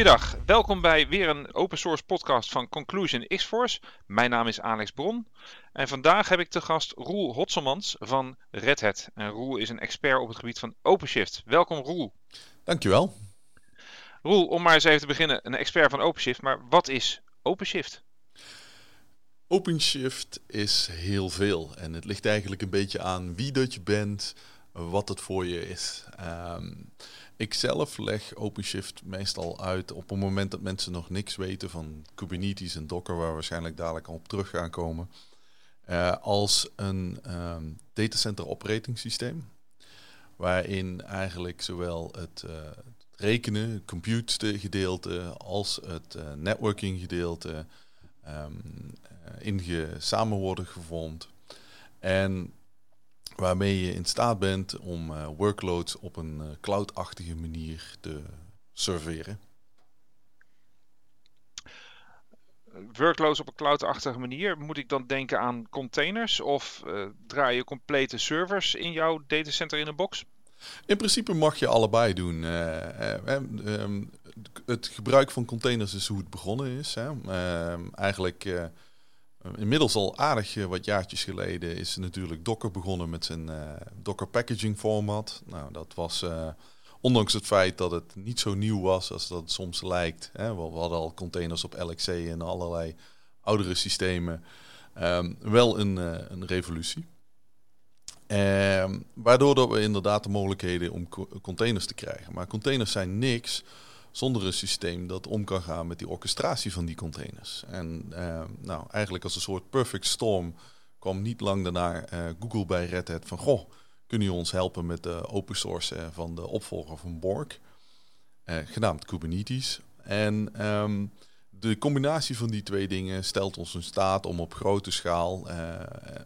Goeiedag, welkom bij weer een open source podcast van Conclusion X-Force. Mijn naam is Alex Bron en vandaag heb ik te gast Roel Hotselmans van Red Hat. En Roel is een expert op het gebied van OpenShift. Welkom Roel. Dankjewel. Roel, om maar eens even te beginnen, een expert van OpenShift, maar wat is OpenShift? OpenShift is heel veel en het ligt eigenlijk een beetje aan wie dat je bent, wat het voor je is. Um, ik zelf leg OpenShift meestal uit op het moment dat mensen nog niks weten van Kubernetes en Docker, waar we waarschijnlijk dadelijk al op terug gaan komen, uh, als een um, datacenter operating systeem. Waarin eigenlijk zowel het, het rekenen, compute gedeelte, als het uh, networking gedeelte um, in samen worden gevormd. En waarmee je in staat bent om uh, workloads op een uh, cloud-achtige manier te serveren. Workloads op een cloud-achtige manier, moet ik dan denken aan containers of uh, draai je complete servers in jouw datacenter in een box? In principe mag je allebei doen. Um, het gebruik van containers is hoe het begonnen is. Hè. Ehm, eigenlijk eh, inmiddels al aardig eh, wat jaartjes geleden is natuurlijk Docker begonnen met zijn uh, Docker packaging format. Nou, dat was ondanks het feit dat het niet zo nieuw was als dat soms lijkt. Hè, we, hadden al containers op LXC en allerlei oudere systemen. Um, wel een, een revolutie. Um, waardoor dat we inderdaad de mogelijkheden om co containers te krijgen. Maar containers zijn niks zonder een systeem dat om kan gaan met die orchestratie van die containers. En uh, nou, eigenlijk als een soort perfect storm kwam niet lang daarna uh, Google bij Red Hat van... Goh, kunnen jullie ons helpen met de open source uh, van de opvolger van Borg, uh, genaamd Kubernetes. En um, de combinatie van die twee dingen stelt ons in staat om op grote schaal,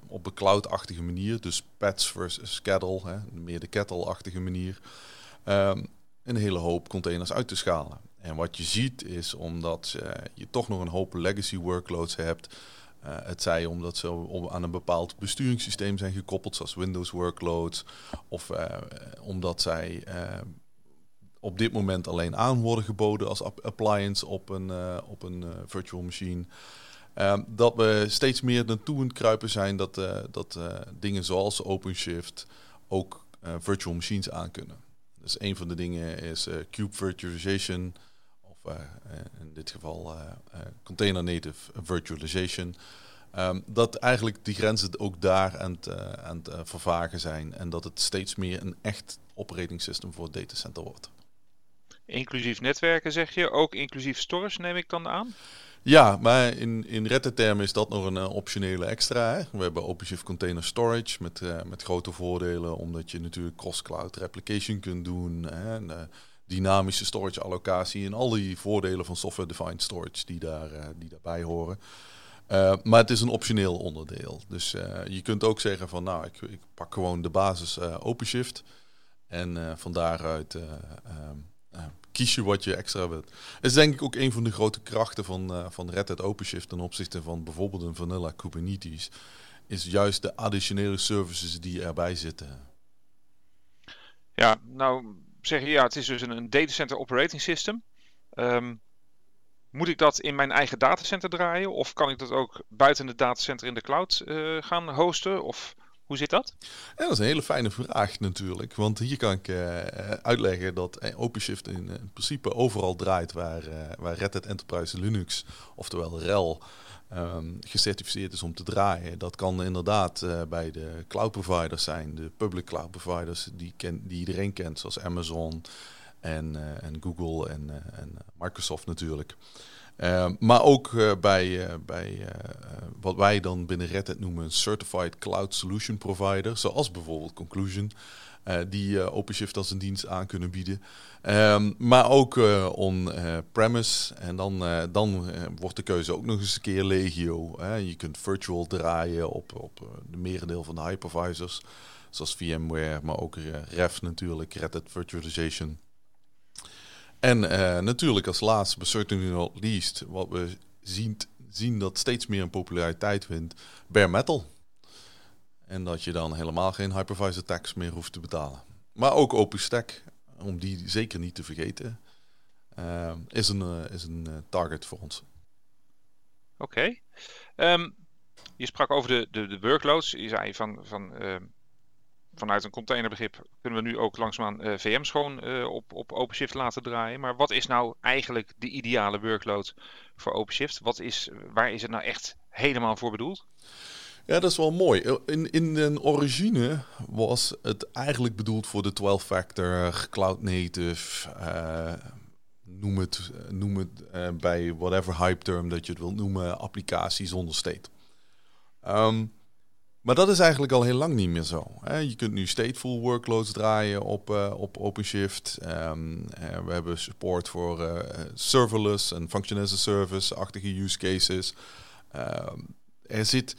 op een cloud-achtige manier, dus pets versus kettle, hè, meer de kettle-achtige manier... Um, een hele hoop containers uit te schalen. En wat je ziet is omdat uh, je toch nog een hoop legacy workloads hebt. Uh, het zij omdat ze aan een bepaald besturingssysteem zijn gekoppeld, zoals Windows workloads. Of uh, omdat zij op dit moment alleen aan worden geboden als appliance op een, op een virtual machine. dat we steeds meer naartoe aan het kruipen zijn dat, dat dingen zoals OpenShift ook virtual machines aankunnen. Dus een van de dingen is uh, Cube Virtualization, of uh, in dit geval Container Native Virtualization. Um, dat eigenlijk die grenzen ook daar aan het, het vervagen zijn en dat het steeds meer een echt operating system voor het datacenter wordt. Inclusief netwerken zeg je, ook inclusief storage neem ik dan aan? Ja, maar in, in termen is dat nog een uh, optionele extra. Hè? We hebben OpenShift Container Storage met, uh, met grote voordelen, omdat je natuurlijk cross-cloud replication kunt doen. Hè? En, uh, dynamische storage allocatie en al die voordelen van software-defined storage die, daar, die daarbij horen. maar het is een optioneel onderdeel. Dus je kunt ook zeggen van nou, ik, ik pak gewoon de basis OpenShift. En van daaruit um, kies je wat je extra wilt. Dat is denk ik ook een van de grote krachten van, uh, van Red Hat OpenShift ten opzichte van bijvoorbeeld een Vanilla Kubernetes. Is juist de additionele services die erbij zitten. Ja, nou zeg je ja, het is dus een, een datacenter operating system. Um, moet ik dat in mijn eigen datacenter draaien? Of kan ik dat ook buiten het datacenter in de cloud uh, gaan hosten? Of hoe zit dat? Ja, dat is een hele fijne vraag natuurlijk. Want hier kan ik uh, uitleggen dat eh, OpenShift in, in, principe overal draait waar, waar Red Hat Enterprise Linux, oftewel RHEL, um, gecertificeerd is om te draaien. Dat kan inderdaad bij de cloud providers zijn, de public cloud providers die, ken, die iedereen kent, zoals Amazon en, en Google en, en Microsoft natuurlijk. Uh, maar ook uh, bij, uh, bij wat wij dan binnen Red Hat noemen een Certified Cloud Solution Provider, zoals bijvoorbeeld Conclusion, die OpenShift als een dienst aan kunnen bieden. Um, maar ook on-premise. en dan, dan wordt de keuze ook nog eens een keer legio. Hè. Je kunt virtual draaien op, op de merendeel van de hypervisors, zoals VMware, maar ook REF natuurlijk, Red Hat Virtualization. En uh, natuurlijk als laatste, but certainly not least, wat we zien, zien dat steeds meer een populariteit wint, bare metal. En dat je dan helemaal geen hypervisor tax meer hoeft te betalen. Maar ook OpenStack, om die zeker niet te vergeten. is een, is een target voor ons. Oké. Ehm, je sprak over de, de, de workloads. Je zei van, van ehm, vanuit een containerbegrip kunnen we nu ook langzaamaan uh, VM's gewoon uh, op, op OpenShift laten draaien. Maar wat is nou eigenlijk de ideale workload voor OpenShift? Wat is, waar is het nou echt helemaal voor bedoeld? Ja, dat is wel mooi. In, in de origine was het eigenlijk bedoeld voor de 12-factor, cloud native, noem het, noem het bij whatever hype term dat je het wilt noemen, applicatie zonder state. Um, maar dat is eigenlijk al heel lang niet meer zo. Je kunt nu stateful workloads draaien op, uh, op OpenShift. Um, we hebben support voor uh, serverless en function as a service-achtige use cases. Um, er zit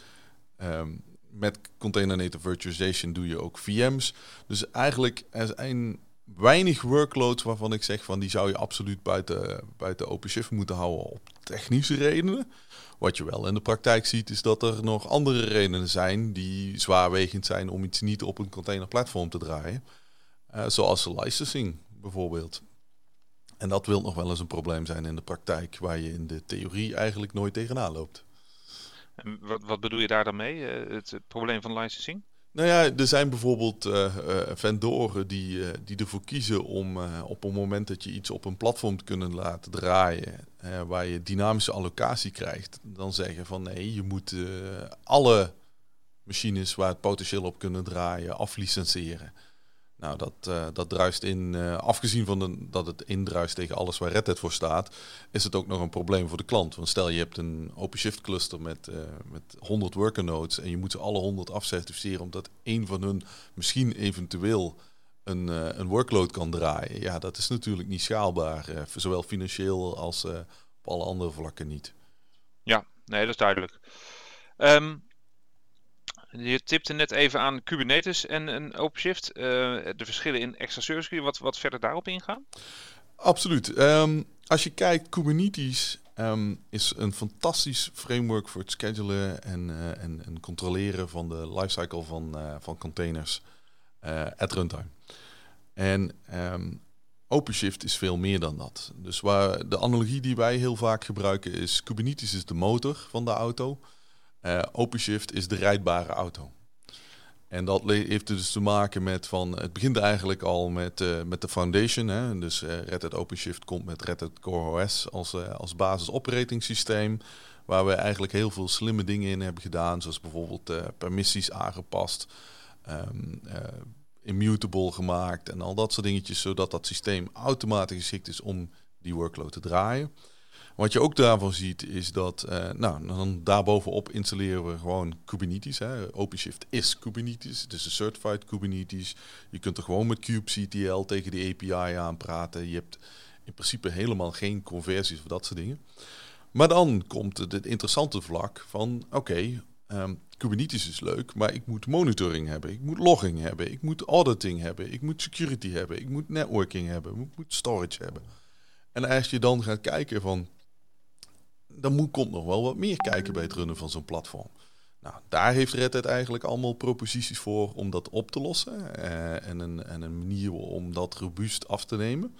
um, met container native virtualization doe je ook VM's. Dus eigenlijk er zijn weinig workloads waarvan ik zeg van die zou je absoluut buiten, buiten OpenShift moeten houden op technische redenen. Wat je wel in de praktijk ziet, is dat er nog andere redenen zijn die zwaarwegend zijn om iets niet op een containerplatform te draaien. Uh, zoals licensing bijvoorbeeld. En dat wil nog wel eens een probleem zijn in de praktijk, waar je in de theorie eigenlijk nooit tegenaan loopt. En wat, wat bedoel je daar dan mee, het, het probleem van licensing? Nou ja, er zijn bijvoorbeeld uh, vendoren die, uh, die ervoor kiezen om op het moment dat je iets op een platform te kunnen laten draaien, waar je dynamische allocatie krijgt, dan zeggen van nee, je moet alle machines waar het potentieel op kunnen draaien aflicenseren. Nou, dat, uh, dat druist in, uh, afgezien van de, dat het indruist tegen alles waar Red Hat voor staat, is het ook nog een probleem voor de klant. Want stel je hebt een OpenShift cluster met, uh, met 100 worker nodes en je moet ze alle 100 afcertificeren omdat één van hun misschien eventueel een, een workload kan draaien. Ja, dat is natuurlijk niet schaalbaar, zowel financieel als op alle andere vlakken niet. Ja, nee, dat is duidelijk. Um, je tipte net even aan Kubernetes en, en OpenShift. Uh, de verschillen in extra service. Kun je wat, wat verder daarop ingaan? Absoluut. Um, als je kijkt, Kubernetes um, is een fantastisch framework voor het schedulen en, uh, en, en, controleren van de lifecycle van, uh, van containers at runtime. En um, OpenShift is veel meer dan dat. Dus waar de analogie die wij heel vaak gebruiken is: Kubernetes is de motor van de auto. Uh, OpenShift is de rijdbare auto. En dat heeft dus te maken met van, het begint eigenlijk al met, uh, met de foundation. Hè? Dus uh, Red Hat OpenShift komt met Red Hat Core OS als, als basis operatingsysteem. Waar we eigenlijk heel veel slimme dingen in hebben gedaan. Zoals bijvoorbeeld permissies aangepast, um, immutable gemaakt en al dat soort dingetjes. Zodat dat systeem automatisch geschikt is om die workload te draaien. Wat je ook daarvan ziet is dat, uh, nou, dan daarbovenop installeren we gewoon Kubernetes. Hè. OpenShift is Kubernetes, het is een certified Kubernetes. Je kunt er gewoon met kubectl tegen de API aanpraten. Je hebt in principe helemaal geen conversies of dat soort dingen. Maar dan komt het interessante vlak van, oké, ehm, Kubernetes is leuk, maar ik moet monitoring hebben, ik moet logging hebben, ik moet auditing hebben, ik moet security hebben, ik moet networking hebben, ik moet storage hebben. En als je dan gaat kijken van dan moet, komt nog wel wat meer kijken bij het runnen van zo'n platform. Nou, daar heeft Red Hat eigenlijk allemaal proposities voor om dat op te lossen. Uh, en, een, en een manier om dat robuust af te nemen.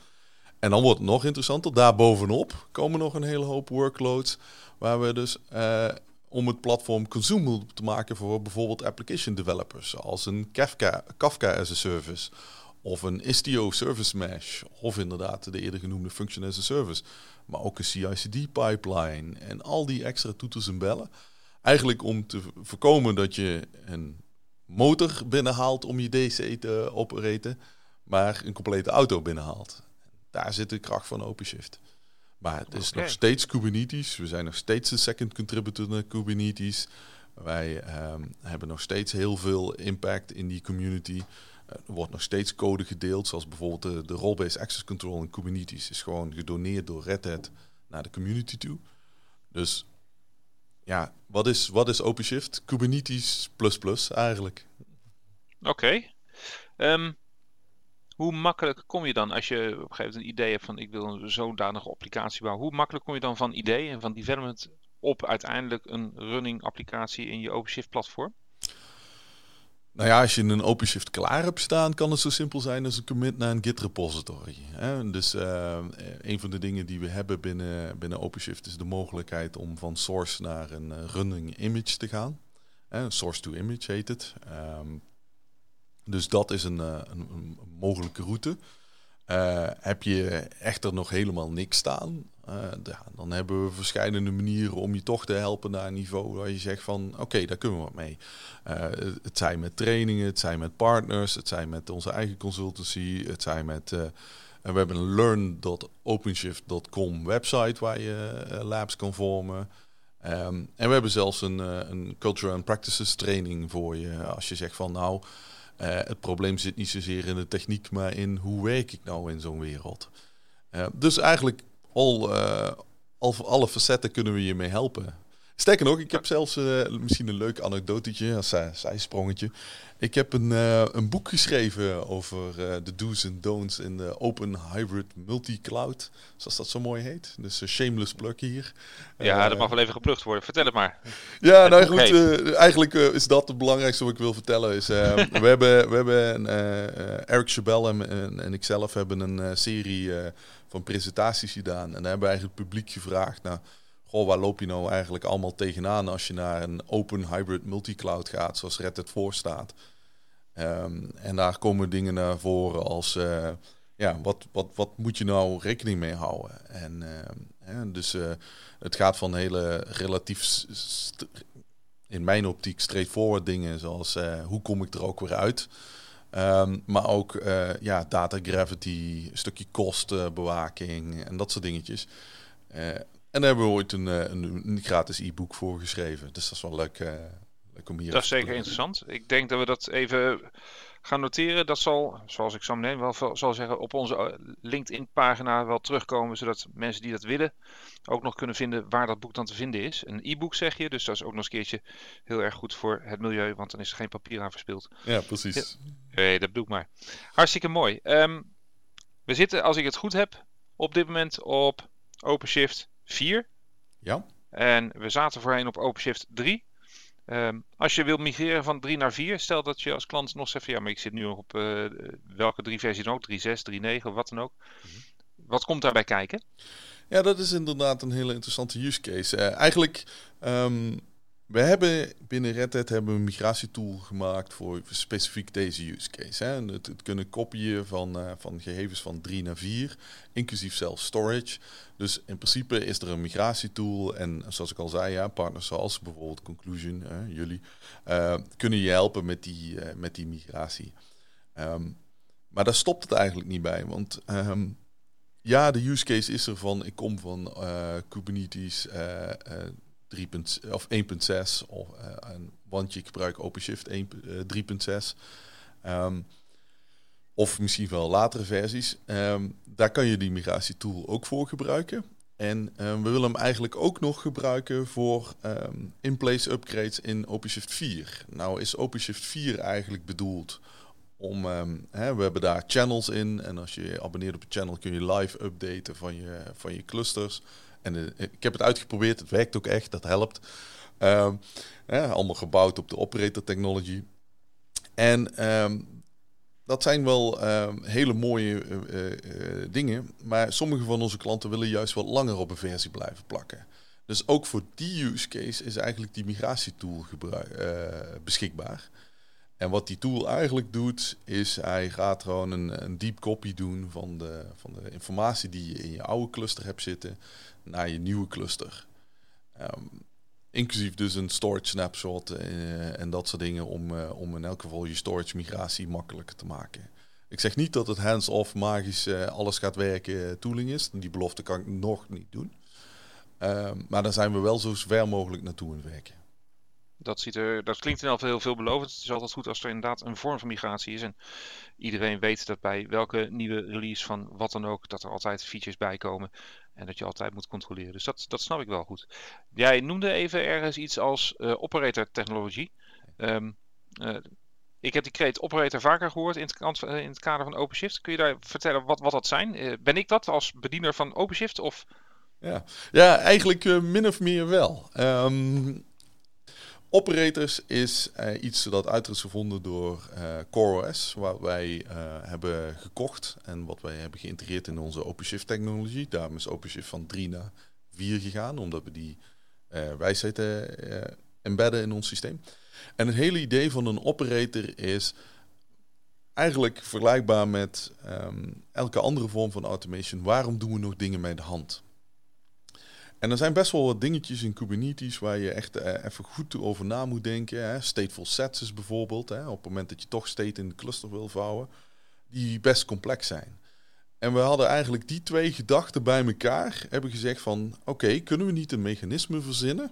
En dan wordt het nog interessanter. Daarbovenop komen nog een hele hoop workloads. Waar we dus uh, om het platform consumable te maken voor bijvoorbeeld application developers. Zoals een Kafka, Kafka as a service. Of een Istio Service Mesh. Of inderdaad de eerder genoemde Function as a Service. Maar ook een CI/CD-pipeline. En al die extra toeters en bellen. Eigenlijk om te voorkomen dat je een motor binnenhaalt om je DC te operaten. Maar een complete auto binnenhaalt. Daar zit de kracht van OpenShift. Maar het is nog steeds Kubernetes. We zijn nog steeds de second contributor naar Kubernetes. Wij um, hebben nog steeds heel veel impact in die community. Er wordt nog steeds code gedeeld, zoals bijvoorbeeld de, role-based access control in Kubernetes is gewoon gedoneerd door Red Hat naar de community toe. Dus ja, wat is, wat is OpenShift? Kubernetes plus plus eigenlijk. Oké. Ehm, hoe makkelijk kom je dan als je op een gegeven moment een idee hebt van ik wil een zodanige applicatie bouwen? Hoe makkelijk kom je dan van idee en van development op uiteindelijk een running applicatie in je OpenShift platform? Nou ja, als je een OpenShift klaar hebt staan, kan het zo simpel zijn als een commit naar een Git repository. Dus uh, een van de dingen die we hebben binnen, binnen OpenShift is de mogelijkheid om van source naar een uh, running image te gaan. Source to image heet het. Um, dus dat is een, een mogelijke route. Heb je echter nog helemaal niks staan, uh, dan hebben we verschillende manieren om je toch te helpen naar een niveau waar je zegt van oké, daar kunnen we wat mee. Uh, het zijn met trainingen, het zijn met partners, het zijn met onze eigen consultancy, het zijn met. We hebben een learn.openshift.com website waar je labs kan vormen. Um, en we hebben zelfs een, een culture and practices training voor je als je zegt van nou, het probleem zit niet zozeer in de techniek, maar in hoe werk ik nou in zo'n wereld. dus eigenlijk al, uh, al alle facetten kunnen we je mee helpen. Sterker nog, ik heb zelfs uh, misschien een leuk anekdotetje, als uh, zijsprongetje. Ik heb een, uh, een boek geschreven over de do's en don'ts in de Open Hybrid Multi-Cloud, zoals dat zo mooi heet. Dus shameless plug hier. Ja, dat mag wel even geplukt worden. Vertel het maar. Ja, nou goed, eigenlijk is dat het belangrijkste wat ik wil vertellen. Is, we hebben, we hebben Eric Chabel en, en, en ikzelf hebben een serie van presentaties gedaan. En daar hebben we eigenlijk het publiek gevraagd, nou, waar loop je nou eigenlijk allemaal tegenaan als je naar een open hybrid multicloud gaat, zoals Red voor staat. Um, en daar komen dingen naar voren als, uh, ja, wat, wat, wat moet je nou rekening mee houden? En uh, dus uh, het gaat van hele relatief, in mijn optiek, straightforward dingen, zoals hoe kom ik er ook weer uit? Um, maar ook ja, data gravity, een stukje kostenbewaking en dat soort dingetjes. En daar hebben we ooit een, eh, een, een gratis e-book voor geschreven. Dus dat is wel leuk, uh, leuk om hier Dat is zeker interessant. Ik denk dat we dat even gaan noteren. Dat zal, zoals ik zo meteen wel zal zeggen, op onze LinkedIn-pagina wel terugkomen. Zodat mensen die dat willen ook nog kunnen vinden waar dat boek dan te vinden is. Een e-book zeg je, dus dat is ook nog eens een keertje heel erg goed voor het milieu, want dan is er geen papier aan verspild. Ja, precies. Nee, dat doe ik maar. Hartstikke mooi. Um, we zitten, als ik het goed heb, op dit moment op OpenShift 4. Ja. En we zaten voorheen op OpenShift 3. Um, als je wilt migreren van 3 naar 4, stel dat je als klant nog zegt: ja, maar ik zit nu nog op uh, welke drie versies dan ook, 3.6, 3.9 of wat dan ook. Mm -hmm. Wat komt daarbij kijken? Ja, dat is inderdaad een hele interessante use case. Uh, eigenlijk, um, we hebben binnen Red Hat hebben een migratietool gemaakt voor specifiek deze use case. Hè. Het, kunnen kopieën van, uh, van gegevens van 3 naar 4, inclusief zelfs storage. Dus in principe is er een migratietool en zoals ik al zei, ja, partners zoals bijvoorbeeld Conclusion, uh, jullie, uh, kunnen je helpen met die, met die migratie. Um, maar daar stopt het eigenlijk niet bij, want um, ja, de use case is er van, ik kom van Kubernetes 3. of 1.6, of, want ik gebruik OpenShift 3.6. Um, of misschien wel latere versies. Um, daar kan je die migratietool ook voor gebruiken. En um, we willen hem eigenlijk ook nog gebruiken voor in-place upgrades in OpenShift 4. Nou is OpenShift 4 eigenlijk bedoeld om, hè, we hebben daar channels in. En als je je abonneert op een channel kun je live updaten van je, van je clusters. En uh, ik heb het uitgeprobeerd, het werkt ook echt, dat helpt. Hè, allemaal gebouwd op de operator technology. En um, dat zijn wel hele mooie uh, uh, dingen. Maar sommige van onze klanten willen juist wat langer op een versie blijven plakken. Dus ook voor die use case is eigenlijk die migratietool beschikbaar. En wat die tool eigenlijk doet, is hij gaat gewoon een, een deep copy doen van de, van de informatie die je in je oude cluster hebt zitten naar je nieuwe cluster. Um, inclusief dus een storage snapshot uh, en dat soort dingen om, uh, om in elk geval je storage migratie makkelijker te maken. Ik zeg niet dat het hands-off magisch uh, alles gaat werken tooling is. Die belofte kan ik nog niet doen. Um, maar daar zijn we wel zo ver mogelijk naartoe aan het werken. Dat, ziet er, dat klinkt in heel veelbelovend. Het is altijd goed als er inderdaad een vorm van migratie is. En iedereen weet dat bij welke nieuwe release van wat dan ook, dat er altijd features bij komen. En dat je altijd moet controleren. Dus dat, dat snap ik wel goed. Jij noemde even ergens iets als uh, operator technologie. Um, uh, ik heb die kreet operator vaker gehoord in het, in het, kader van OpenShift. Kun je daar vertellen wat, wat dat zijn? Uh, ben ik dat als bediener van OpenShift? Of... Ja. ja, eigenlijk min of meer wel. Um, Operators is uh, iets dat uit is gevonden door uh, CoreOS, wat wij uh, hebben gekocht en wat wij hebben geïntegreerd in onze OpenShift technologie. Daarom is OpenShift van 3 naar 4 gegaan, omdat we die wijsheid embedden in ons systeem. En het hele idee van een operator is eigenlijk vergelijkbaar met um, elke andere vorm van automation. Waarom doen we nog dingen met de hand? En er zijn best wel wat dingetjes in Kubernetes waar je echt uh, even goed over na moet denken. Hè. Stateful sets is bijvoorbeeld, hè, op het moment dat je toch state in de cluster wil vouwen, die best complex zijn. En we hadden eigenlijk die twee gedachten bij elkaar, hebben gezegd van oké, kunnen we niet een mechanisme verzinnen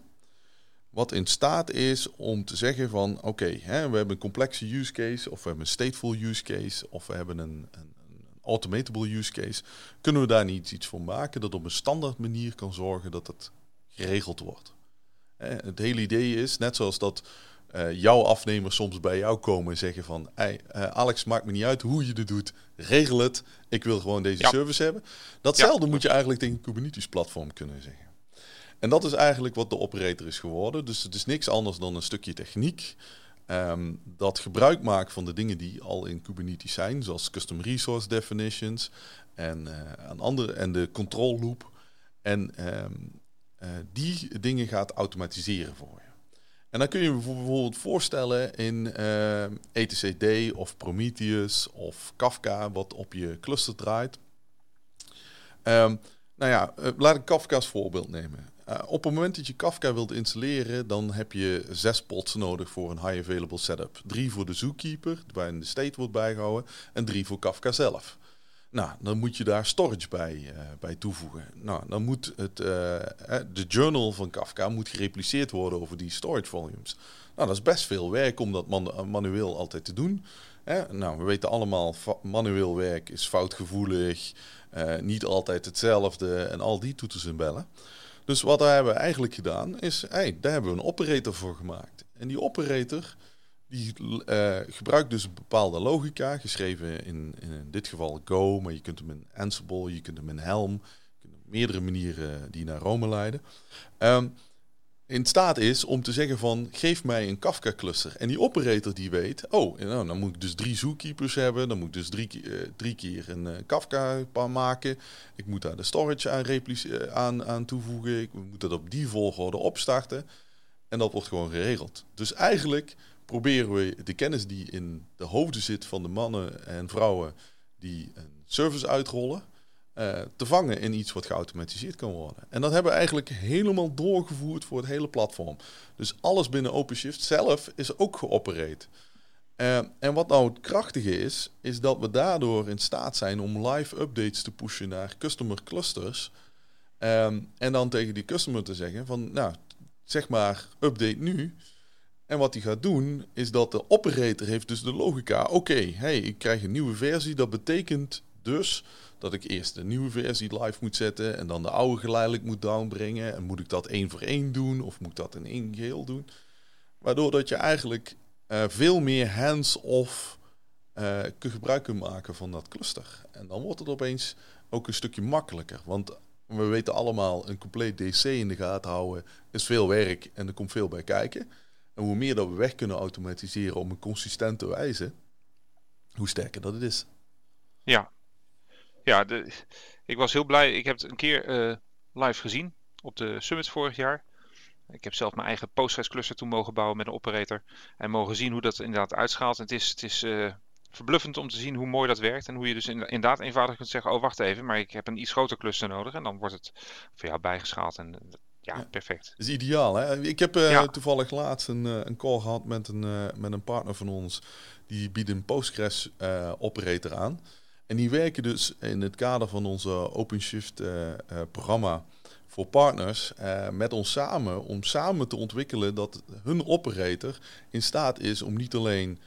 wat in staat is om te zeggen van oké, we hebben een complexe use case of we hebben een stateful use case of we hebben een, een automatable use case. Kunnen we daar niet iets voor maken dat op een standaard manier kan zorgen dat het geregeld wordt? Het hele idee is, net zoals dat uh, jouw afnemers soms bij jou komen en zeggen van hey, uh, Alex, maakt me niet uit hoe je het doet, regel het, ik wil gewoon deze service hebben. Datzelfde moet je eigenlijk tegen een Kubernetes platform kunnen zeggen. En dat is eigenlijk wat de operator is geworden. Dus het is niks anders dan een stukje techniek. Um, dat gebruik maakt van de dingen die al in Kubernetes zijn, zoals custom resource definitions en, uh, andere, en de control loop. En um, uh, die dingen gaat automatiseren voor je. En dan kun je je bijvoorbeeld voorstellen in uh, ehm, etcd of Prometheus of Kafka, wat op je cluster draait. Nou ja, uh, laat ik Kafka's voorbeeld nemen. Uh, op het moment dat je Kafka wilt installeren, dan heb je zes pods nodig voor een high available setup. Drie voor de zookeeper, waarin de state wordt bijgehouden, en drie voor Kafka zelf. Nou, dan moet je daar storage bij, uh, bij toevoegen. Nou, dan moet het, uh, de journal van Kafka moet gerepliceerd worden over die storage volumes. Nou, dat is best veel werk om dat man manueel altijd te doen. Nou, we weten allemaal, manueel werk is foutgevoelig, niet altijd hetzelfde en al die toeters en bellen. Dus wat we hebben eigenlijk gedaan is, hey, daar hebben we een operator voor gemaakt. En die operator die uh, gebruikt dus een bepaalde logica, geschreven in, in dit geval Go, maar je kunt hem in Ansible, je kunt hem in Helm, je kunt hem meerdere manieren die naar Rome leiden. Um, in staat is om te zeggen van geef mij een Kafka cluster. En die operator die weet, oh, nou, dan moet ik dus drie zookeepers hebben, dan moet ik dus drie, uh, drie keer een uh, Kafka maken. Ik moet daar de storage aan, uh, aan, aan toevoegen. Ik moet dat op die volgorde opstarten. En dat wordt gewoon geregeld. Dus eigenlijk proberen we de kennis die in de hoofden zit van de mannen en vrouwen die een service uitrollen, uh, te vangen in iets wat geautomatiseerd kan worden. En dat hebben we eigenlijk helemaal doorgevoerd voor het hele platform. Dus alles binnen OpenShift zelf is ook geopereerd. Uh, en wat nou het krachtige is, is dat we daardoor in staat zijn om live updates te pushen naar customer clusters. Um, en dan tegen die customer te zeggen van, nou, zeg maar, update nu. En wat hij gaat doen, is dat de operator heeft dus de logica. Oké, hey, ik krijg een nieuwe versie. Dat betekent dus dat ik eerst de nieuwe versie live moet zetten en dan de oude geleidelijk moet downbrengen. En moet ik dat één voor één doen of moet ik dat in één geheel doen? Waardoor dat je eigenlijk uh, veel meer hands-off uh, gebruik kunt maken van dat cluster. En dan wordt het opeens ook een stukje makkelijker. Want we weten allemaal, een compleet DC in de gaten houden is veel werk en er komt veel bij kijken. En hoe meer dat we weg kunnen automatiseren op een consistente wijze, hoe sterker dat het is. Ja, ja, de, ik was heel blij. Ik heb het een keer uh, live gezien op de Summit vorig jaar. Ik heb zelf mijn eigen Postgres cluster toen mogen bouwen met een operator. En mogen zien hoe dat inderdaad uitschaalt. En het is, het is uh, verbluffend om te zien hoe mooi dat werkt. En hoe je dus inderdaad eenvoudig kunt zeggen, oh wacht even, maar ik heb een iets groter cluster nodig. En dan wordt het voor jou bijgeschaald. En ja, ja, perfect. Dat is ideaal. Hè? Ik heb uh, ja. toevallig laatst een, een call gehad met een, met een partner van ons. Die biedt een Postgres operator aan. En die werken dus in het kader van onze OpenShift uh, uh, programma voor partners uh, met ons samen om samen te ontwikkelen dat hun operator in staat is om niet alleen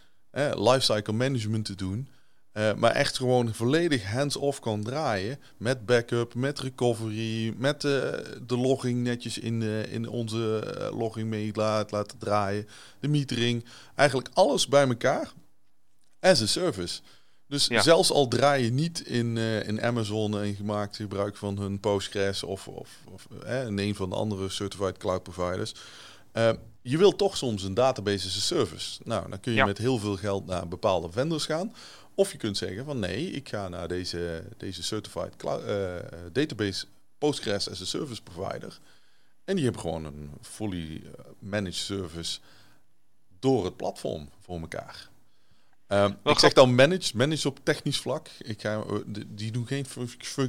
lifecycle management te doen, maar echt gewoon volledig hands-off kan draaien met backup, met recovery, met de logging netjes in, in onze logging mee laat, laten draaien, de metering, eigenlijk alles bij elkaar as a service. Dus zelfs al draai je niet in, uh, in Amazon en gemaakt gebruik van hun Postgres of, of, of in een van de andere certified cloud providers. Uh, je wilt toch soms een database as a service. Nou, dan kun je met heel veel geld naar bepaalde vendors gaan. Of je kunt zeggen van nee, ik ga naar deze, deze certified cloud, uh, database Postgres as a service provider. En die hebben gewoon een fully managed service door het platform voor elkaar. Um, ik zeg dan managed, managed op technisch vlak. Ik ga, die doen geen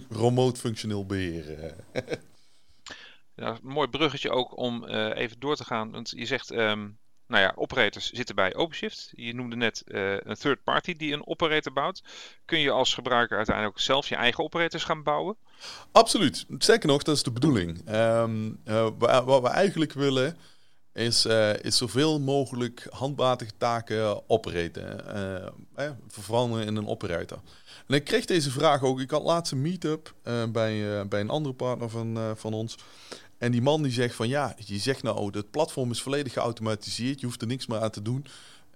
remote functioneel beheer. ja, mooi bruggetje ook om uh, even door te gaan. Want je zegt, um, nou ja, operators zitten bij OpenShift. Je noemde net uh, een third party die een operator bouwt. Kun je als gebruiker uiteindelijk zelf je eigen operators gaan bouwen? Absoluut. Zeker nog, dat is de bedoeling. Um, uh, wat we eigenlijk willen is, uh, is zoveel mogelijk handmatige taken operaten. Uh, eh, vervangen in een operator. En ik kreeg deze vraag ook. Ik had laatst een meet-up bij, bij een andere partner van, van ons. En die man die zegt van ja, je zegt nou, oh, het platform is volledig geautomatiseerd. Je hoeft er niks meer aan te doen.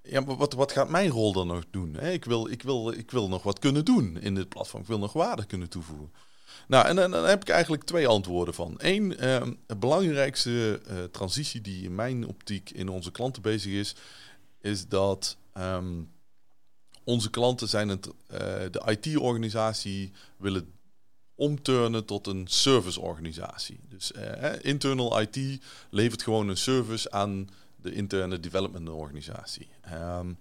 Ja, maar wat, wat gaat mijn rol dan nog doen? Hè? Ik, wil, ik, wil, ik wil nog wat kunnen doen in dit platform. Ik wil nog waarde kunnen toevoegen. Nou, en dan, heb ik eigenlijk twee antwoorden van. Eén, uh, de belangrijkste uh, transitie die in mijn optiek in onze klanten bezig is, is dat um, onze klanten zijn het, uh, de IT-organisatie willen omturnen tot een serviceorganisatie. Dus uh, internal IT levert gewoon een service aan de interne development organisatie. Um,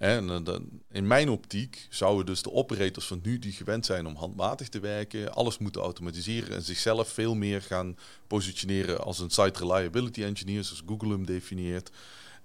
en eh, in mijn optiek zouden dus de operators van nu die gewend zijn om handmatig te werken, alles moeten automatiseren en zichzelf veel meer gaan positioneren als een site reliability engineer, zoals Google hem definieert,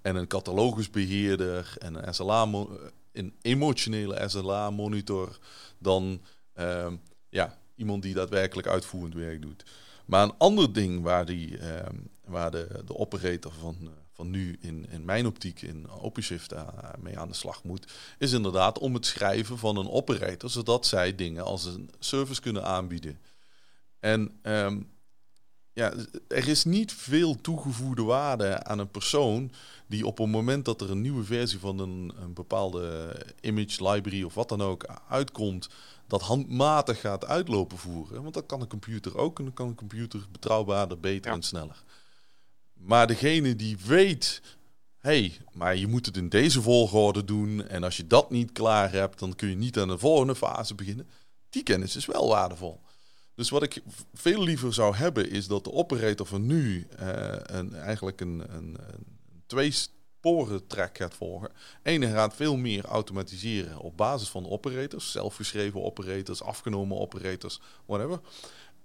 en een catalogusbeheerder en een SLA, een emotionele SLA monitor, dan ehm, ja, iemand die daadwerkelijk uitvoerend werk doet. Maar een ander ding waar, die, ehm, waar de, de operator van eh, van nu in, in mijn optiek in OpenShift uh, mee aan de slag moet, is inderdaad om het schrijven van een operator, zodat zij dingen als een service kunnen aanbieden. En um, ja, er is niet veel toegevoegde waarde aan een persoon die op het moment dat er een nieuwe versie van een, een bepaalde image library of wat dan ook uitkomt, dat handmatig gaat uitlopen voeren. Want dat kan een computer ook en dan kan een computer betrouwbaarder, beter en sneller. Maar degene die weet, hey, maar je moet het in deze volgorde doen. En als je dat niet klaar hebt, dan kun je niet aan de volgende fase beginnen. Die kennis is wel waardevol. Dus wat ik veel liever zou hebben, is dat de operator van nu uh, een, eigenlijk een, een, een twee sporen track gaat volgen. Ene gaat veel meer automatiseren op basis van operators, zelfgeschreven operators, afgenomen operators, whatever.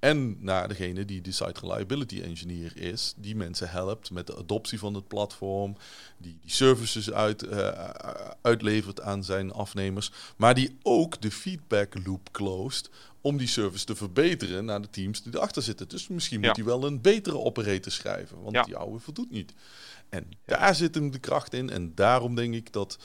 En naar degene die de site reliability engineer is, die mensen helpt met de adoptie van het platform, die die services uit, uh, uitlevert aan zijn afnemers, maar die ook de feedback loop closed om die service te verbeteren naar de teams die erachter zitten. Dus misschien moet hij wel een betere operator schrijven, want die oude voldoet niet. En daar zit hem de kracht in en daarom denk ik dat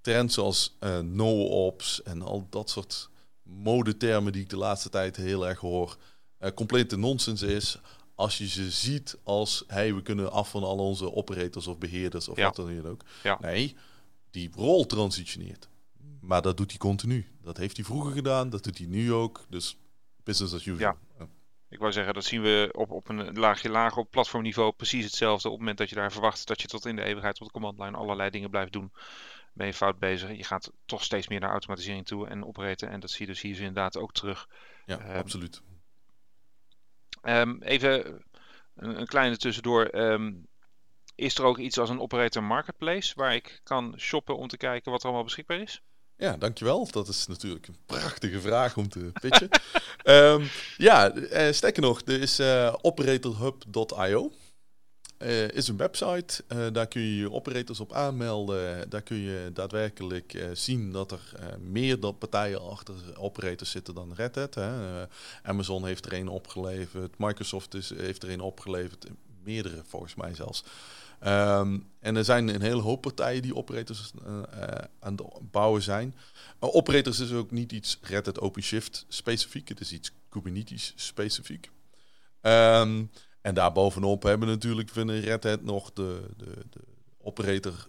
trends zoals uh, no-ops en al dat soort modetermen die ik de laatste tijd heel erg hoor, uh, complete nonsens is als je ze ziet als hey, we kunnen af van al onze operators of beheerders of wat dan ook. Nee, die rol transitioneert. Maar dat doet hij continu. Dat heeft hij vroeger gedaan, dat doet hij nu ook. Dus business as usual. Ja. Ik wou zeggen, dat zien we op, op een laagje lager op platformniveau precies hetzelfde. Op het moment dat je daar verwacht dat je tot in de eeuwigheid op de command allerlei dingen blijft doen, ben je fout bezig. Je gaat toch steeds meer naar automatisering toe en operaten. En dat zie je dus hier inderdaad ook terug. Ja, uh, absoluut. Um, even een, een, kleine tussendoor. Um, is er ook iets als een operator marketplace waar ik kan shoppen om te kijken wat er allemaal beschikbaar is? Ja, dankjewel. Dat is natuurlijk een prachtige vraag om te pitchen. um, ja, uh, sterker nog, er is uh, operatorhub.io. Uh, is een website, uh, daar kun je je operators op aanmelden. Daar kun je daadwerkelijk uh, zien dat er meer dan partijen achter operators zitten dan Red Hat. Hè. Amazon heeft er een opgeleverd, Microsoft is, heeft er een opgeleverd, meerdere volgens mij zelfs. Um, en er zijn een hele hoop partijen die operators aan het bouwen zijn. operators is ook niet iets Red Hat OpenShift specifiek, het is iets Kubernetes specifiek. Um, en daarbovenop hebben we natuurlijk vinden Red Hat nog de, de, de operator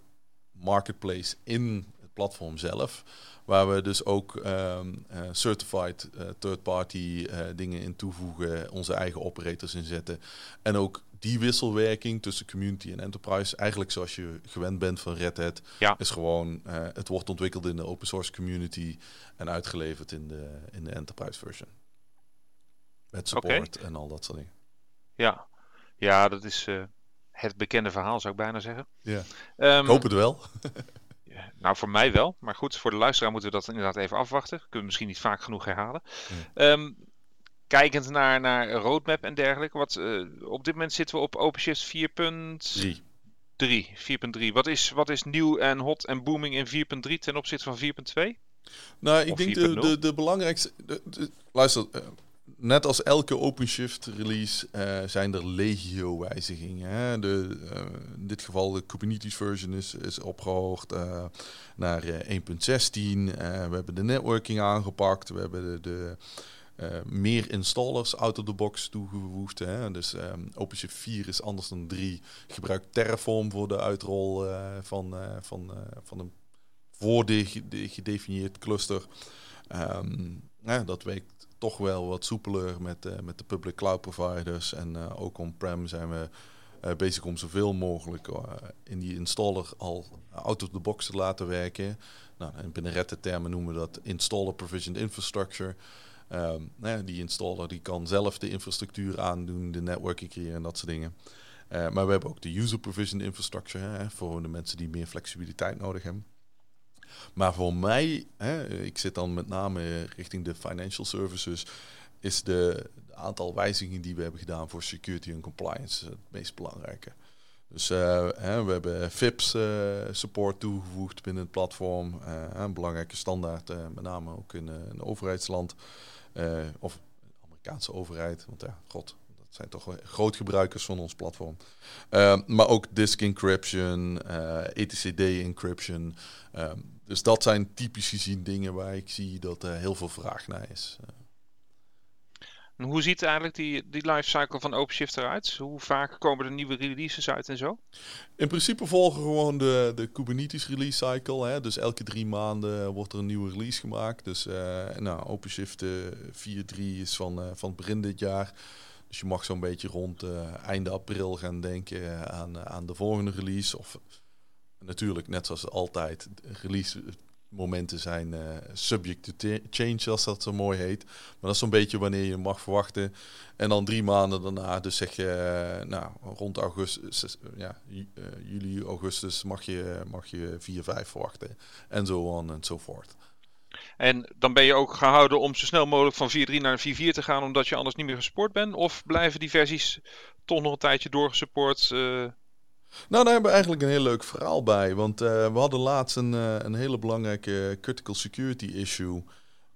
marketplace in het platform zelf. Waar we dus ook um, uh, certified uh, third-party uh, dingen in toevoegen, onze eigen operators inzetten. En ook die wisselwerking tussen community en enterprise, eigenlijk zoals je gewend bent van Red Hat, Ja. is gewoon, eh, het wordt ontwikkeld in de open source community en uitgeleverd in de, in de enterprise version. Met support en al dat soort dingen. Ja, ja dat is eh, het bekende verhaal, zou ik bijna zeggen. Ja. Ehm, Ik hoop het wel. Nou, voor mij wel. Maar goed, voor de luisteraar moeten we dat inderdaad even afwachten. Kunnen we misschien niet vaak genoeg herhalen. Ehm, kijkend naar, naar roadmap en dergelijke. Wat, eh, op dit moment zitten we op OpenShift 4.3. Drie. 4.3. Wat is, wat is nieuw en hot en booming in 4.3 ten opzichte van 4.2? Nou, ik Of denk 4.0? de, de, de belangrijkste. de- de- luister, eh, net als elke OpenShift release eh, zijn er legio wijzigingen. Hè? De, eh, in dit geval de Kubernetes version is, is opgehoogd eh, naar eh, 1.16. Eh, we hebben de networking aangepakt. We hebben de, de meer installers out of the box toegevoegd. Hè? Dus OpenShift 4 is anders dan 3. Gebruikt Terraform voor de uitrol van, van, van een voor de, ge- de gedefinieerd cluster. Ehm, ja, dat werkt toch wel wat soepeler met, eh, met de public cloud providers. En eh, ook on-prem zijn we eh, bezig om zoveel mogelijk in die installer al out of the box te laten werken. Nou, en binnen termen noemen we dat installer provisioned infrastructure. Ehm, die installer die kan zelf de infrastructuur aandoen, de networking creëren en dat soort dingen. Maar we hebben ook de user provisioned infrastructure hè, voor de mensen die meer flexibiliteit nodig hebben. Maar voor mij, hè, ik zit dan met name richting de financial services, is de, aantal wijzigingen die we hebben gedaan voor security en compliance het meest belangrijke. Dus eh, we hebben FIPS eh, support toegevoegd binnen het platform. eh, een belangrijke standaard, met name ook in een overheidsland. of Amerikaanse overheid, want ja, god, dat zijn toch wel grootgebruikers van ons platform. Maar ook disk encryption, etcd encryption. Dus dat zijn typisch gezien dingen waar ik zie dat er heel veel vraag naar is. En hoe ziet eigenlijk die, die lifecycle van OpenShift eruit? Hoe vaak komen er nieuwe releases uit en zo? In principe volgen gewoon de, de Kubernetes release cycle. Hè? Dus elke drie maanden wordt er een nieuwe release gemaakt. Dus eh, nou, OpenShift eh 4.3 is van, eh, van begin dit jaar. Dus je mag zo'n beetje rond einde april gaan denken aan, aan de volgende release. Of natuurlijk, net zoals altijd, release momenten zijn eh, subject to change, als dat zo mooi heet. Maar dat is zo'n beetje wanneer je mag verwachten. En dan drie maanden daarna, dus zeg je, eh, nou, rond augustus, ja, eh, juli, augustus mag je, mag je 4, 5 verwachten. En zo on en zo voort. En dan ben je ook gehouden om zo snel mogelijk van 4.3 naar 4.4 te gaan, omdat je anders niet meer gesupport bent? Of blijven die versies toch nog een tijdje doorgesupport? Nou, daar hebben we eigenlijk een heel leuk verhaal bij. Want eh, we hadden laatst een, eh, een hele belangrijke critical security issue.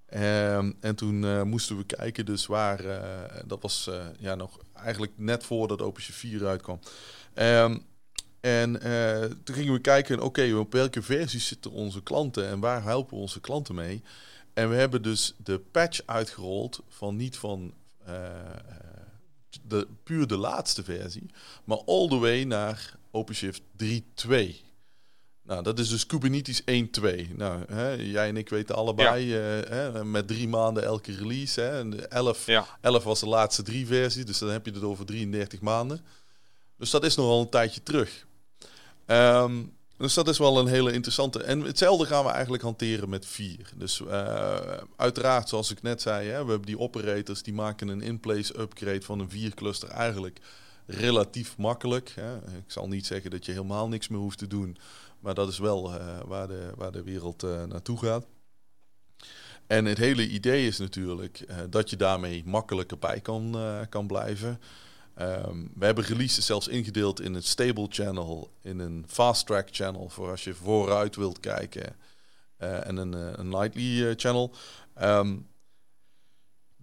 Ehm, en toen eh, moesten we kijken, dus waar, dat was ja, nog eigenlijk net voordat OpenShift 4 uitkwam. Ehm, en toen gingen we kijken, oké, op welke versies zitten onze klanten en waar helpen onze klanten mee? En we hebben dus de patch uitgerold van niet van de, puur de laatste versie, maar all the way naar OpenShift 3.2. Nou, dat is dus Kubernetes 1.2. Nou, hè, jij en ik weten allebei, eh, hè, met drie maanden elke release. Hè, en de 11, ja, 11 was de laatste drie versies, dus dan heb je het over 33 maanden. Dus dat is nogal een tijdje terug. Ehm, dus dat is wel een hele interessante. En hetzelfde gaan we eigenlijk hanteren met 4. Dus eh, uiteraard, zoals ik net zei, hè, we hebben die operators die maken een in-place upgrade van een 4 cluster eigenlijk relatief makkelijk. Hè. Ik zal niet zeggen dat je helemaal niks meer hoeft te doen, maar dat is wel eh, waar, de, waar de wereld eh, naartoe gaat. En het hele idee is natuurlijk eh, dat je daarmee makkelijker bij kan, kan blijven. Ehm, we hebben releases zelfs ingedeeld in een stable channel, in een fast track channel voor als je vooruit wilt kijken en een, een nightly channel. Ehm,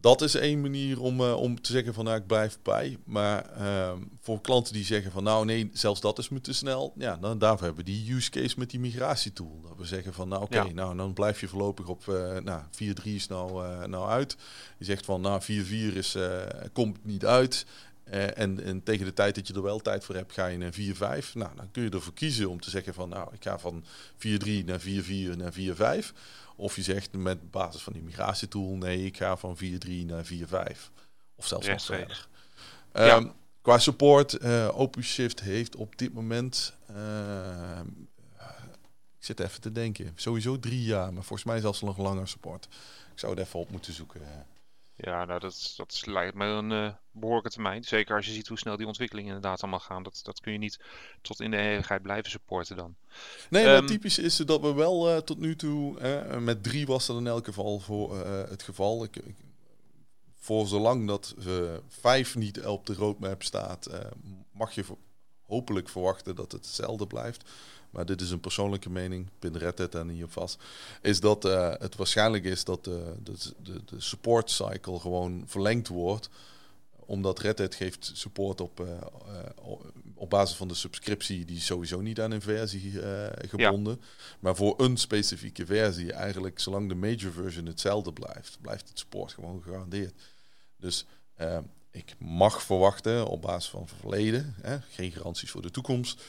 dat is één manier om, eh, om te zeggen van nou ik blijf bij. Maar ehm, voor klanten die zeggen van nou nee, zelfs dat is me te snel. Ja, dan daarvoor hebben we die use case met die migratietool. Dat we zeggen van nou oké, Ja. nou dan blijf je voorlopig op uh, nou, 4.3 is nou, uh, nou uit. Je zegt van nou 4.4 is, komt niet uit. Uh, en, en, tegen de tijd dat je er wel tijd voor hebt, ga je naar 4-5. Nou, dan kun je ervoor kiezen om te zeggen van nou, ik ga van 4-3 naar 4-4 naar 4-5. Of je zegt met basis van die migratietool, nee, ik ga van 4-3 naar 4-5. Of zelfs nog verder. Ja. Um, qua support, OpenShift heeft op dit moment ik zit even te denken. Sowieso drie jaar, maar volgens mij zelfs nog langer support. Ik zou het even op moeten zoeken. Ja, nou, dat, dat lijkt me een uh, behoorlijke termijn. Zeker als je ziet hoe snel die ontwikkelingen inderdaad allemaal gaan. Dat, dat kun je niet tot in de eeuwigheid blijven supporten dan. Nee, maar ehm, typisch is dat we wel uh, tot nu toe... Uh, met drie was dat in elk geval voor het geval. Ik, ik, voor zolang dat vijf niet op de roadmap staat... mag je hopelijk verwachten dat het hetzelfde blijft maar dit is een persoonlijke mening, pin Red Hat daar niet op vast, is dat uh, het waarschijnlijk is dat de, de, de, de, support cycle gewoon verlengd wordt, omdat Red Hat geeft support op, uh, uh, op basis van de subscriptie, die sowieso niet aan een versie gebonden, ja. maar voor een specifieke versie, eigenlijk zolang de major version hetzelfde blijft, blijft het support gewoon gegarandeerd. Dus ik mag verwachten op basis van het verleden, hè, geen garanties voor de toekomst,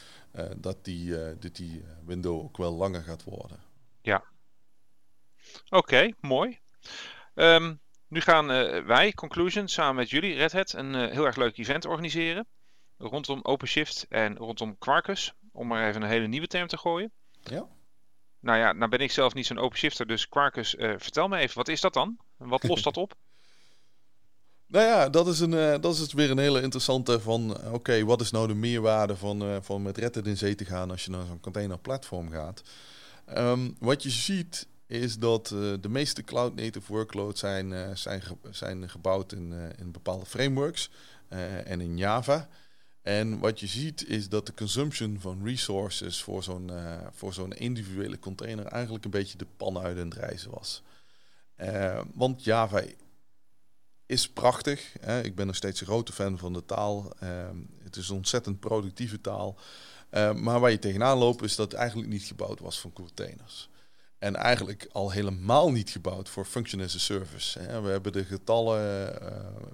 dat die, uh, dat die window ook wel langer gaat worden. Ja. Oké, okay, mooi. Um, nu gaan wij, Conclusion, samen met jullie, Red Hat, een heel erg leuk event organiseren. Rondom OpenShift en rondom Quarkus. Om maar even een hele nieuwe term te gooien. Ja. Nou ja, nou ben ik zelf niet zo'n OpenShifter, dus Quarkus, vertel me even, wat is dat dan? Wat lost dat op? Nou ja, dat is, een, uh, dat is weer een hele interessante van... Eh, oké, wat is nou de meerwaarde van, uh, van met Reddit in zee te gaan als je naar zo'n containerplatform gaat? Um, wat je ziet is dat de meeste cloud native workloads zijn, zijn, zijn gebouwd in, in bepaalde frameworks en in Java. En wat je ziet is dat de consumption van resources voor zo'n individuele container eigenlijk een beetje de pan uit het reizen was. want Java is prachtig. Hè. Ik ben nog steeds een grote fan van de taal. Ehm, het is een ontzettend productieve taal. Ehm, maar waar je tegenaan loopt is dat het eigenlijk niet gebouwd was voor containers. En eigenlijk al helemaal niet gebouwd voor function as a service. Hè. We hebben de getallen, uh,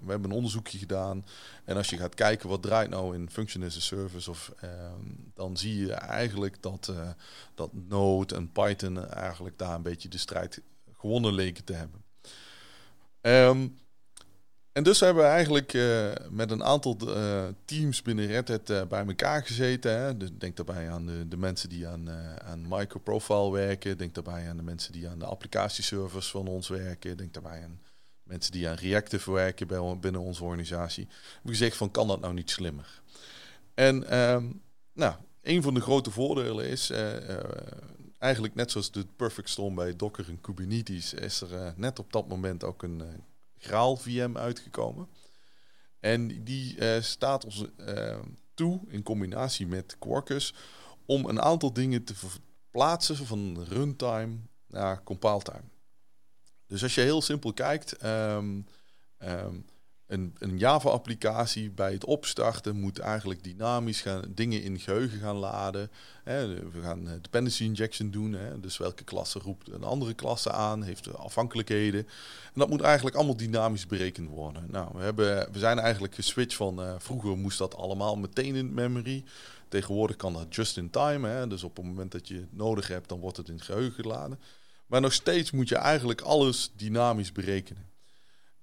we hebben een onderzoekje gedaan. En als je gaat kijken wat draait nou in function as a service, of, ehm, dan zie je eigenlijk dat, uh, dat Node en Python eigenlijk daar een beetje de strijd gewonnen leken te hebben. En dus hebben we eigenlijk uh, met een aantal uh, teams binnen Red Hat uh, bij elkaar gezeten. Hè. Dus denk daarbij aan de, de mensen die aan, aan microprofile werken. Denk daarbij aan de mensen die aan de applicatieservers van ons werken. Denk daarbij aan mensen die aan Reactive werken bij, binnen onze organisatie. Hebben gezegd van kan dat nou niet slimmer? En ehm, nou, een van de grote voordelen is eigenlijk net zoals de Perfect Storm bij Docker en Kubernetes is er net op dat moment ook een Graal VM uitgekomen. En die uh, staat ons uh, toe in combinatie met Quarkus om een aantal dingen te verplaatsen van runtime naar compile time. Dus als je heel simpel kijkt, um, um, een, een Java-applicatie bij het opstarten moet eigenlijk dynamisch gaan, dingen in geheugen gaan laden. Hè, we gaan dependency injection doen. Hè, dus welke klasse roept een andere klasse aan, heeft afhankelijkheden. En dat moet eigenlijk allemaal dynamisch berekend worden. Nou, we, hebben, we zijn eigenlijk geswitcht van uh, vroeger moest dat allemaal meteen in memory. Tegenwoordig kan dat just in time. Hè, dus op het moment dat je het nodig hebt, dan wordt het in het geheugen geladen. Maar nog steeds moet je eigenlijk alles dynamisch berekenen.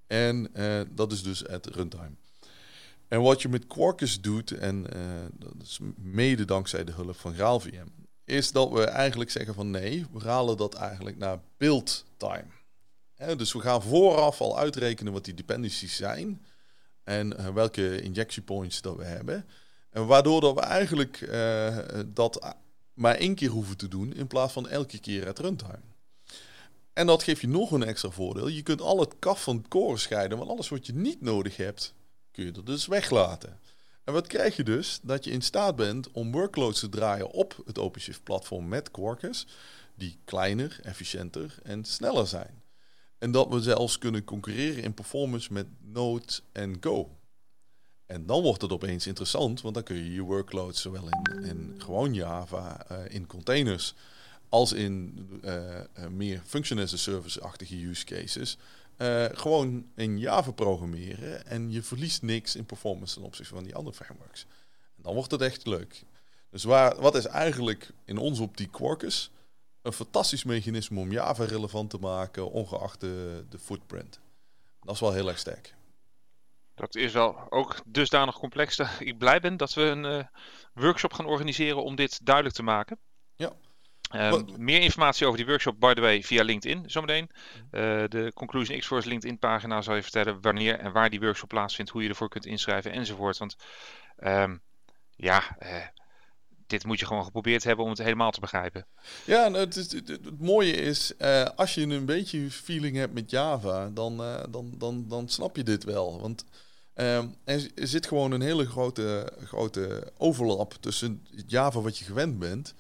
En uh, dat is dus het runtime. En wat je met Quarkus doet, en uh, dat is mede dankzij de hulp van GraalVM, is dat we eigenlijk zeggen van nee, we halen dat eigenlijk naar build time. dus we gaan vooraf al uitrekenen wat die dependencies zijn en uh, welke injection points dat we hebben. En waardoor dat we eigenlijk dat maar één keer hoeven te doen in plaats van elke keer het runtime. En dat geeft je nog een extra voordeel. Je kunt al het kaf van het koren scheiden, want alles wat je niet nodig hebt, kun je er dus weglaten. En wat krijg je dus? Dat je in staat bent om workloads te draaien op het OpenShift-platform met Quarkus, die kleiner, efficiënter en sneller zijn. En dat we zelfs kunnen concurreren in performance met Node en Go. En dan wordt het opeens interessant, want dan kun je je workloads zowel in, in gewoon Java, uh, in containers, als in uh, meer function as a service-achtige use cases. Uh, gewoon in Java programmeren en je verliest niks in performance ten opzichte van die andere frameworks. En dan wordt het echt leuk. Dus waar, wat is eigenlijk in onze optiek Quarkus? Een fantastisch mechanisme om Java relevant te maken, ongeacht de, de footprint. Dat is wel heel erg sterk. Dat is wel ook dusdanig complex dat ik blij ben dat we een workshop gaan organiseren om dit duidelijk te maken. Ja. Um, meer informatie over die workshop, by the way, via LinkedIn zometeen. Uh, de Conclusion X-Force LinkedIn pagina zal je vertellen wanneer en waar die workshop plaatsvindt, hoe je ervoor kunt inschrijven enzovoort. Want um, ja, uh, dit moet je gewoon geprobeerd hebben om het helemaal te begrijpen. Ja, nou, het, is, het, mooie is, uh, als je een beetje feeling hebt met Java, dan, dan, dan, dan snap je dit wel. Want uh, er zit gewoon een hele grote, grote overlap tussen Java wat je gewend bent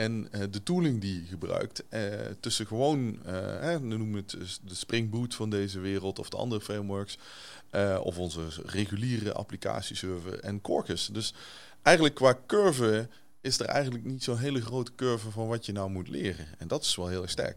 en uh, de tooling die je gebruikt. Uh, tussen gewoon, uh, hè, noem het de Spring Boot van deze wereld of de andere frameworks. of onze reguliere applicatieserver en Quarkus. Dus eigenlijk qua curve is er eigenlijk niet zo'n hele grote curve van wat je nou moet leren. En dat is wel heel sterk.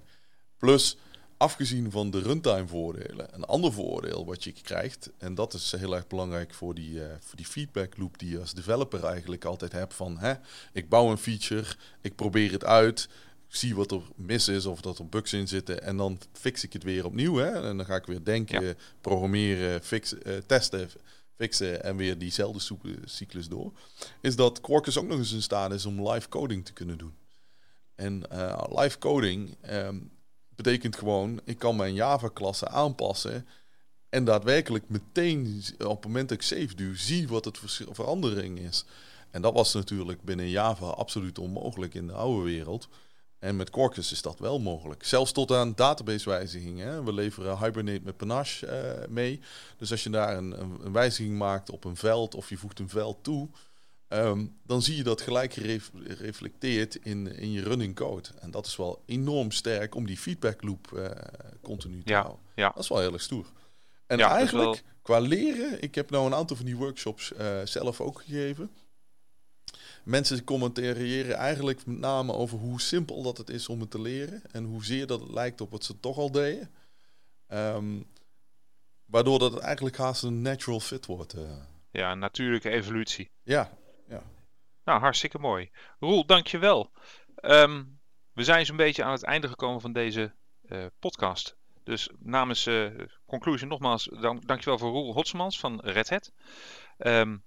Plus, afgezien van de runtime voordelen, een ander voordeel wat je krijgt, en dat is heel erg belangrijk voor die, uh, voor die feedback loop die je als developer eigenlijk altijd hebt van, hè, ik bouw een feature, ik probeer het uit, zie wat er mis is of dat er bugs in zitten en dan fix ik het weer opnieuw. Hè, en dan ga ik weer denken, programmeren, uh, testen, fixen en weer diezelfde cyclus door. Is dat Quarkus ook nog eens in staat is om live coding te kunnen doen. En uh, live coding um, betekent gewoon, ik kan mijn Java-klasse aanpassen. En daadwerkelijk meteen op het moment dat ik save duw, zie wat het verandering is. En dat was natuurlijk binnen Java absoluut onmogelijk in de oude wereld. En met Quarkus is dat wel mogelijk. Zelfs tot aan database-wijzigingen. We leveren Hibernate met Panache uh, mee. Dus als je daar een, een, wijziging maakt op een veld of je voegt een veld toe, Um, dan zie je dat gelijk gereflecteerd in, in je running code. En dat is wel enorm sterk om die feedback loop uh, continu te ja, houden. Ja. Dat is wel heel erg stoer. En ja, eigenlijk, wel... qua leren, ik heb nou een aantal van die workshops uh, zelf ook gegeven. Mensen commentariëren eigenlijk met name over hoe simpel dat het is om het te leren. En hoezeer dat het lijkt op wat ze toch al deden. Um, waardoor dat het eigenlijk haast een natural fit wordt. Uh. Ja, een natuurlijke evolutie. Ja, ja. Nou, hartstikke mooi. Roel, dankjewel. Um, we zijn zo'n beetje aan het einde gekomen van deze uh, podcast. Dus namens uh, Conclusion nogmaals, dank, dankjewel voor Roel Hotsmans van Red Hat. Um,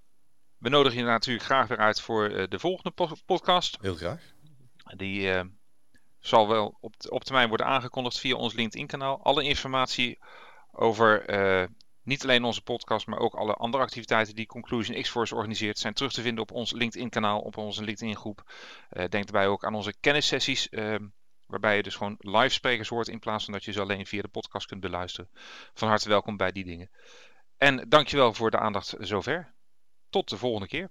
we nodigen je natuurlijk graag weer uit voor uh, de volgende po podcast. Heel graag. Die zal wel op, op termijn worden aangekondigd via ons LinkedIn kanaal. Alle informatie over niet alleen onze podcast, maar ook alle andere activiteiten die Conclusion X-Force organiseert, zijn terug te vinden op ons LinkedIn-kanaal, op onze LinkedIn-groep. Uh, denk daarbij ook aan onze kennissessies, uh, waarbij je dus gewoon live sprekers hoort in plaats van dat je ze alleen via de podcast kunt beluisteren. Van harte welkom bij die dingen. En dankjewel voor de aandacht zover. Tot de volgende keer.